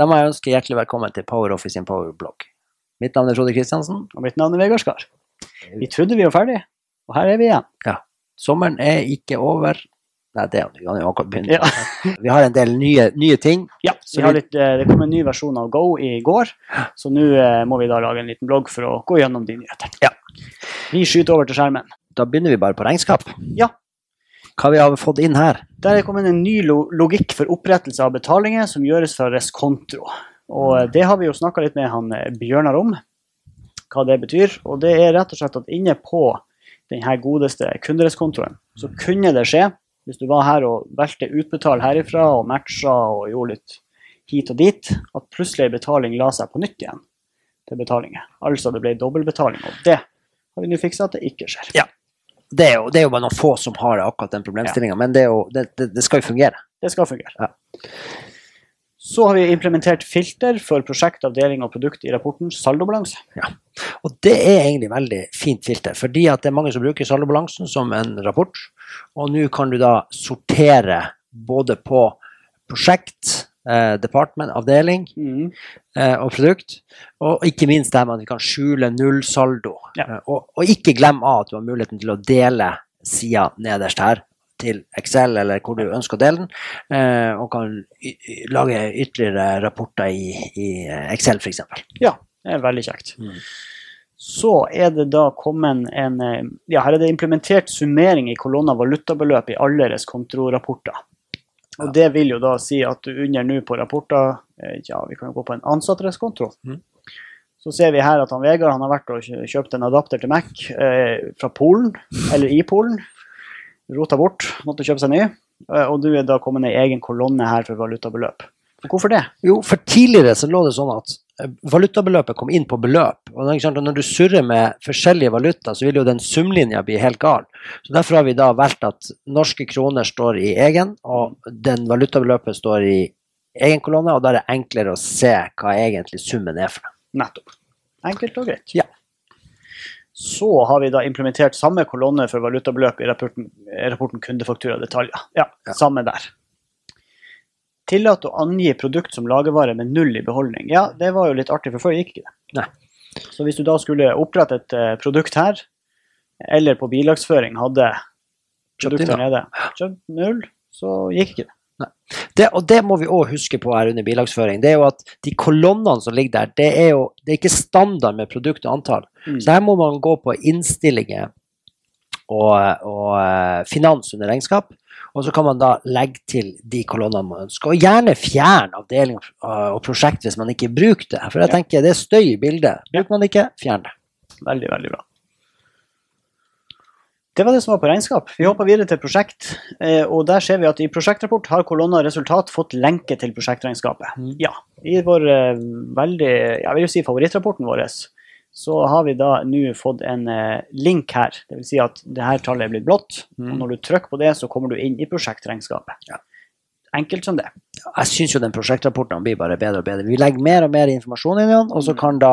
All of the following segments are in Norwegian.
Da må jeg ønske hjertelig velkommen til Power Office sin Power-blogg. Mitt navn er Frode Kristiansen. Og mitt navn er Vegard Skar. Vi trodde vi var ferdig, og her er vi igjen. Sommeren er ikke over. Nei, det er jo akkurat begynt. Ja. Vi har en del nye, nye ting. Ja, Så vi har litt, eh, det kom en ny versjon av Go i går, så nå eh, må vi da lage en liten blogg for å gå gjennom de nyhetene. Ja. Vi skyter over til skjermen. Da begynner vi bare på regnskap. Ja. Hva vi har fått inn her? Der er kommet en ny logikk for opprettelse av betalinger som gjøres fra reskontro. Og eh, det har vi jo snakka litt med han eh, Bjørnar om, hva det betyr. Og det er rett og slett at inne på denne godeste kundereskontoen, så kunne det skje, hvis du var her og valgte utbetal herifra og matcha og gjorde litt hit og dit, at plutselig en betaling la seg på nytt igjen til betalinger. Altså det ble dobbeltbetaling, og det har vi nå fiksa at det ikke skjer. Det er, jo, det er jo bare noen få som har akkurat den problemstillinga, men det, jo, det, det, det skal jo fungere. Det skal fungere. Ja. Så har vi implementert filter for prosjekt, avdeling og produkt i rapporten saldobalanse. Ja. Og det er egentlig veldig fint filter, fordi at det er mange som bruker saldobalansen som en rapport. Og nå kan du da sortere både på prosjekt, eh, department, avdeling mm. eh, og produkt, og ikke minst det med at vi kan skjule nullsaldo. Ja. Eh, og, og ikke glem av at du har muligheten til å dele sida nederst her til Excel, eller hvor du ønsker å dele den, eh, og kan lage ytterligere rapporter i, i eh, Excel f.eks. Ja, det er veldig kjekt. Mm. Så er det da kommet en eh, Ja, her er det implementert summering i kolonna valutabeløp i alle reskontrorapporter. Og det vil jo da si at du under nå på rapporter eh, Ja, vi kan jo gå på en ansattreskonto. Mm. Så ser vi her at han Vegard han har vært og kjøpt en adapter til Mac eh, fra Polen, eller i Polen. Rota bort, måtte kjøpe seg ny. Eh, og du er da kommet ned i egen kolonne her for valutabeløp. Hvorfor det? Jo, for tidligere så lå det sånn at valutabeløpet kom inn på beløp. Og når du surrer med forskjellige valuta, så vil jo den sumlinja bli helt gal. Så Derfor har vi da valgt at norske kroner står i egen, og den valutabeløpet står i egen kolonne, og da er det enklere å se hva egentlig summen er for noe. Nettopp. Enkelt og greit. Ja. Så har vi da implementert samme kolonne for valutabeløp i rapporten, rapporten kundefaktura detaljer. Ja, Ja. samme der. Tillat å angi produkt som lagervare med null i beholdning. Ja, det var jo litt artig, for før gikk ikke det. Nei. Så hvis du da skulle opprette et eh, produkt her, eller på bilagsføring hadde Kjøpt inn, produkter nede, kjøpt null, så gikk ikke det. Det, og det må vi òg huske på her under bilagsføring. Det er jo at de kolonnene som ligger der, det er jo det er ikke standard med produkt og antall. Mm. Så her må man gå på innstillinger og, og eh, finans under regnskap. Og så kan man da legge til de kolonnene man ønsker. Og gjerne fjerne avdeling eh, og prosjekt hvis man ikke bruker det. For jeg tenker det er støy i bildet. Bruker man det ikke, fjern det. Veldig, veldig bra. Det var det som var på regnskap. Vi hopper videre til prosjekt. eh, og Der ser vi at i prosjektrapport har kolonna resultat fått lenke til prosjektregnskapet. Mm. Ja, I vår veldig, jeg vil jo si favorittrapporten vår, så har vi da nå fått en eh, link her. Det vil si at det her tallet er blitt blått. Mm. Og når du trykker på det, så kommer du inn i prosjektregnskapet. Ja. Enkelt som det. Jeg syns jo den prosjektrapporten blir bare bedre og bedre. Vi legger mer og mer informasjon inn i den, og så Mm. kan da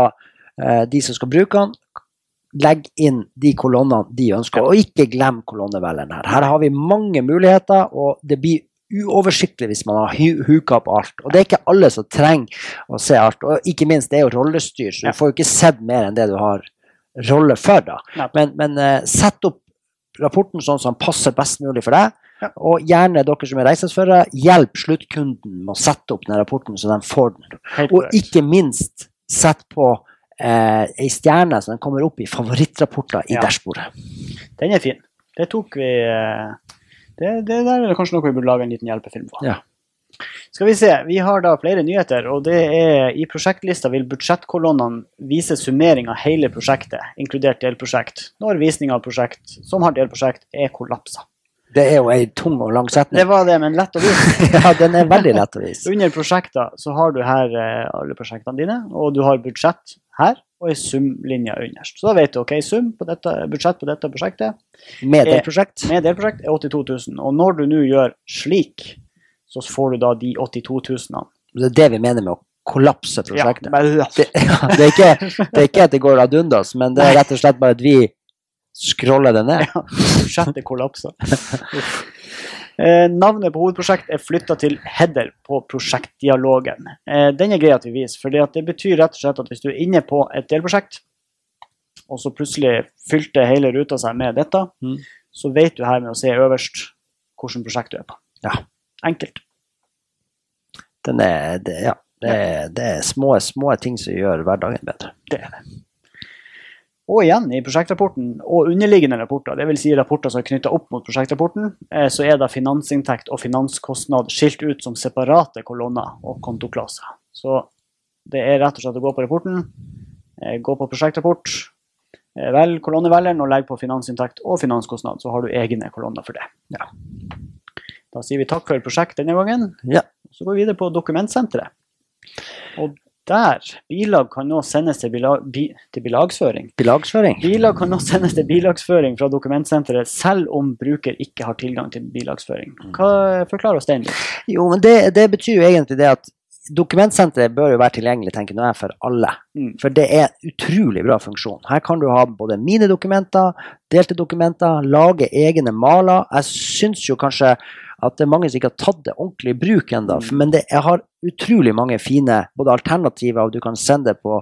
eh, de som skal bruke den, legge inn de kolonnene de ønsker. Og ikke glem kolonnevelgeren her. Her har vi mange muligheter, og det blir uoversiktlig hvis man har hu- huka opp alt. Og det er ikke alle som trenger å se alt. Og ikke minst, det er jo rollestyr, så du får jo ikke sett mer enn det du har rolle for. da. Men, men uh, sett opp rapporten sånn som passer best mulig for deg. Ja. Og gjerne dere som er reisesførere, hjelp sluttkunden med å sette opp den rapporten så de får den. Og ikke minst sett på eh, ei stjerne så den kommer opp i favorittrapporter i Ja. dashbordet. Den er fin. Det tok vi eh, det, det der er kanskje noe vi burde lage en liten hjelpefilm på. Ja. Skal vi se, vi har da flere nyheter, og det er i prosjektlista vil budsjettkolonnene vise summering av hele prosjektet, inkludert delprosjekt, når visning av prosjekt som har delprosjekt, er kollapsa. Det er jo ei tung og lang setning. Det var det, men lett å vise. ja, den er veldig lett å vise. Under prosjekter så har du her eh, alle prosjektene dine, og du har budsjett her, og ei sumlinje underst. Så da vet du ok, sum på dette, budsjett på dette prosjektet Med delprosjekt er, med delprosjekt er 82 000. Og når du nå gjør slik, så får du da de 82 000. Det er det vi mener med å kollapse prosjektet. Ja, bare- Det, ja, det, er ikke, det er ikke at det går ad undas, men det er rett og slett bare at vi scroller det ned. Ja, budsjettet kollapser. Eh, navnet på hovedprosjekt er flytta til header på prosjektdialogen. Eh, den er grei at vi viser, for det betyr rett og slett at hvis du er inne på et delprosjekt, og så plutselig fylte hele ruta seg med dette, Mm. så vet du her med å se øverst hvilket prosjekt du er på. Ja. Enkelt. Den er, det, ja, det, er, det er små, små ting som gjør hverdagen bedre. Det er det. Og igjen, i prosjektrapporten og underliggende rapporter, dvs. Si rapporter som er knytta opp mot prosjektrapporten, eh, så er da finansinntekt og finanskostnad skilt ut som separate kolonner og kontoklasser. Så det er rett og slett å gå på rapporten, eh, gå på prosjektrapport, eh, velg kolonnevelgeren og legg på finansinntekt og finanskostnad, så har du egne kolonner for det. Ja. Da sier vi takk for prosjekt denne gangen. Ja. Så går vi videre på dokumentsenteret. Og der, bilag kan nå sendes til, bilag, bi, til bilagsføring. Bilagsføring? Bilag kan nå sendes til bilagsføring fra dokumentsenteret selv om bruker ikke har tilgang til bilagsføring. Hva forklarer oss den litt. Jo, men det, det betyr jo egentlig det at dokumentsenteret bør jo være tilgjengelig tenker nå jeg, for alle. Mm. For det er en utrolig bra funksjon. Her kan du ha både mine dokumenter, delte dokumenter, lage egne maler. Jeg syns jo kanskje at det er mange som ikke har tatt det ordentlig i bruk ennå. Mm. Men det, jeg har utrolig mange fine både alternativer, og du kan sende det på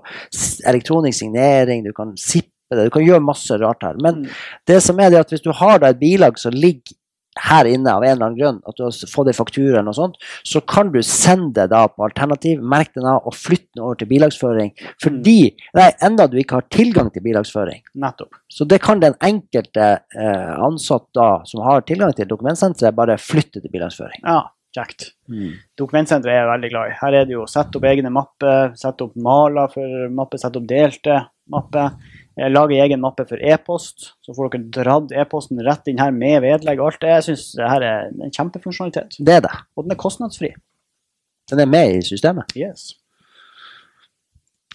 elektronisk signering, du kan sippe det, du kan gjøre masse rart her. Men Mm. det som er det at hvis du har da et bilag som ligger her inne av en eller annen grunn, at du har fått en faktura eller noe sånt, så kan du sende det da på alternativ, merke den av og flytte den over til bilagsføring. Fordi nei, enda du ikke har tilgang til bilagsføring. Nettopp. Så det kan den enkelte eh, ansatt da, som har tilgang til dokumentsenteret, bare flytte til bilagsføring. Ja, kjekt. Dokumentsenteret er jeg veldig glad i. Her er det jo å sette opp egne mapper, sette opp maler for mapper, sette opp delte mapper. Eh, lager egen mappe for e-post, så får dere dratt e-posten rett inn her med vedlegg og alt det. Jeg syns det her er en kjempefunksjonalitet. Det er det. Og den er kostnadsfri. Den er med i systemet. Yes.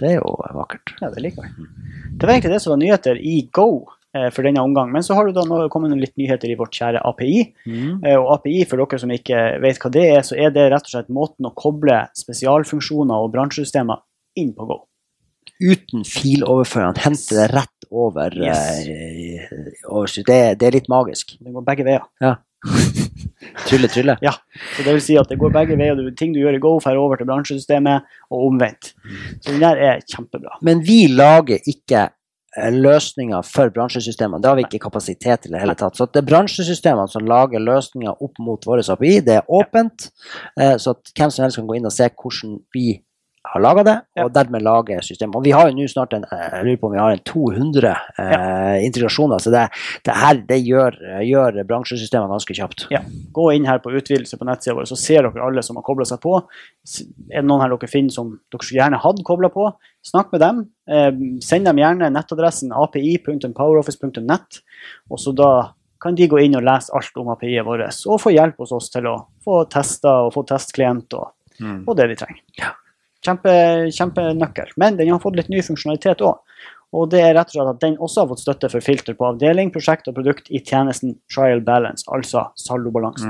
Det er jo vakkert. Ja, det liker jeg. Det var egentlig det som var nyheter i Go eh, for denne omgang. Men så har du da nå kommet litt nyheter i vårt kjære API. Mm. Og API, for dere som ikke vet hva det er, så er det rett og slett måten å koble spesialfunksjoner og bransjesystemer inn på Go. Uten filoverføring. Han henter det rett over. Yes. Eh, over det, det er litt magisk. Det går begge veier. Ja. Trylle, trylle. Ja, så det vil si at det går begge veier. Ting du gjør i Go, drar over til bransjesystemet, og omvendt. Så den der er kjempebra. Men vi lager ikke eh, løsninger for bransjesystemene. Det har vi ikke kapasitet til i det hele tatt. Så det er bransjesystemene som lager løsninger opp mot våre API, det er åpent. eh, Så at hvem som helst kan gå inn og se hvordan vi har laga det, Ja. og dermed lager systemet. Og vi har jo nå snart en, eh, jeg lurer på om vi har en 200 eh, integrasjoner, så det, det her det gjør, gjør bransjesystemene ganske kjapt. Ja. Gå inn her på utvidelse på nettsida vår, så ser dere alle som har kobla seg på. Er det noen her dere finner som dere skulle gjerne hadde kobla på, snakk med dem. Eh, send dem gjerne nettadressen api.poweroffice.net, og så da kan de gå inn og lese alt om API-et vårt, og få hjelp hos oss til å få testa og få testklient og, og det vi trenger. Ja. Kjempe, kjempenøkkel. Men den har fått litt ny funksjonalitet òg. Og det er rett og slett at den også har fått støtte for filter på avdeling, prosjekt og produkt i tjenesten trial balance, altså saldobalanse.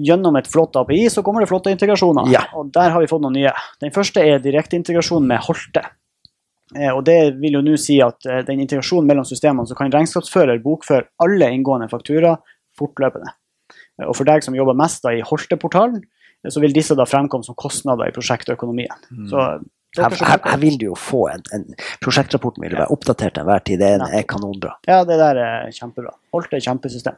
Gjennom et flott API så kommer det flotte integrasjoner, Ja. og der har vi fått noen nye. Den første er direkteintegrasjon med Holte. Eh, Og det vil jo nå si at eh, den integrasjonen mellom systemene, så kan regnskapsfører bokføre alle inngående fakturaer fortløpende. Eh, Og for deg som jobber mest da i Holte-portalen, så vil disse da fremkomme som kostnader i prosjektøkonomien. Så Her, her, her vil du jo få en, en Prosjektrapporten vil være oppdatert til enhver tid. Det er, er kanonbra. Ja, det der er kjempebra. Holte er kjempesystem.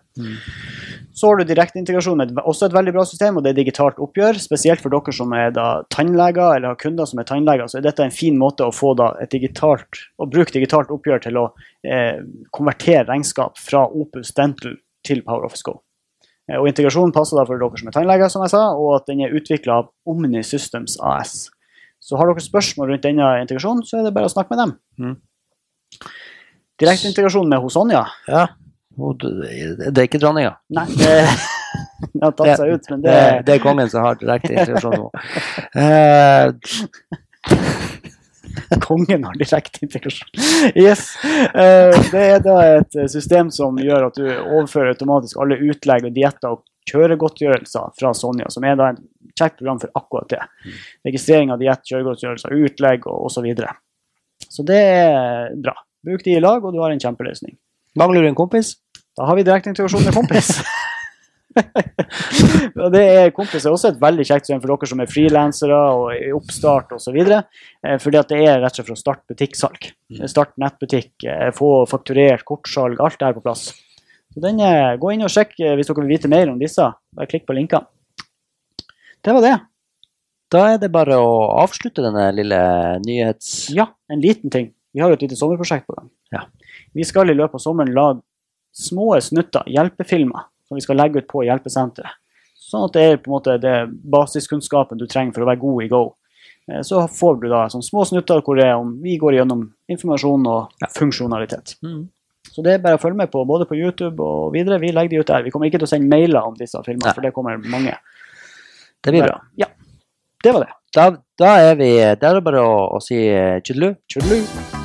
Så har du direkteintegrasjon også et veldig bra system, og det er digitalt oppgjør. Spesielt for dere som er da tannleger eller har kunder som er tannleger, så er dette en fin måte å få da et digitalt, å bruke digitalt oppgjør til å eh, konvertere regnskap fra Opus Dental til Power Office Go. Eh, og integrasjonen passer da for dere som er tannleger, som jeg sa, og at den er utvikla av Omni Systems AS. Så har dere spørsmål rundt denne integrasjonen, så er det bare å snakke med dem. Mm. Direkteintegrasjon med hos Sonja Ja. Det, er ikke dronninga. Nei, det, det har tatt seg ut, men det, Det, det er kongen som har direkte integrasjon nå. Eh, kongen har direkte integrasjon. Yes. Eh, Det er da et system som gjør at du overfører automatisk alle utlegg og dietter og kjøregodtgjørelser fra Sonja, som er da et kjekt program for akkurat det. Registrering av diett, kjøregodtgjørelser, utlegg og osv. Så, videre. så det er bra. Bruk de i lag, og du har en kjempeløsning. mangler du en kompis? Da har vi direkte integrasjon med kompis. Og det er Kompis er også et veldig kjekt system for dere som er frilansere og i oppstart osv. Eh, fordi at det er rett og slett for å starte butikksalg. Mm. Starte nettbutikk, eh, få fakturert kortsalg, alt det her på plass. Så den, er, Gå inn og sjekk eh, hvis dere vil vite mer om disse. Bare klikk på linkene. Det var det. Da er det bare å avslutte denne lille nyhets... Ja, en liten ting. Vi har jo et lite sommerprosjekt på gang. Ja. Vi skal i løpet av sommeren lage små snutter, hjelpefilmer, som vi skal legge ut på hjelpesenteret. Sånn at det er på en måte det basiskunnskapen du trenger for å være god i Go. Eh, Så får du da sånn små snutter hvor det er om vi går gjennom informasjon og funksjonalitet. Mm. Så det er bare å følge med på både på YouTube og videre. Vi legger de ut der. Vi kommer ikke til å sende mailer om disse filmene, Nei. for det kommer mange. Det blir bra. Ja. Det var det. Da, da er vi Der er det bare å, å si eh, tjudelu. Tjudelu.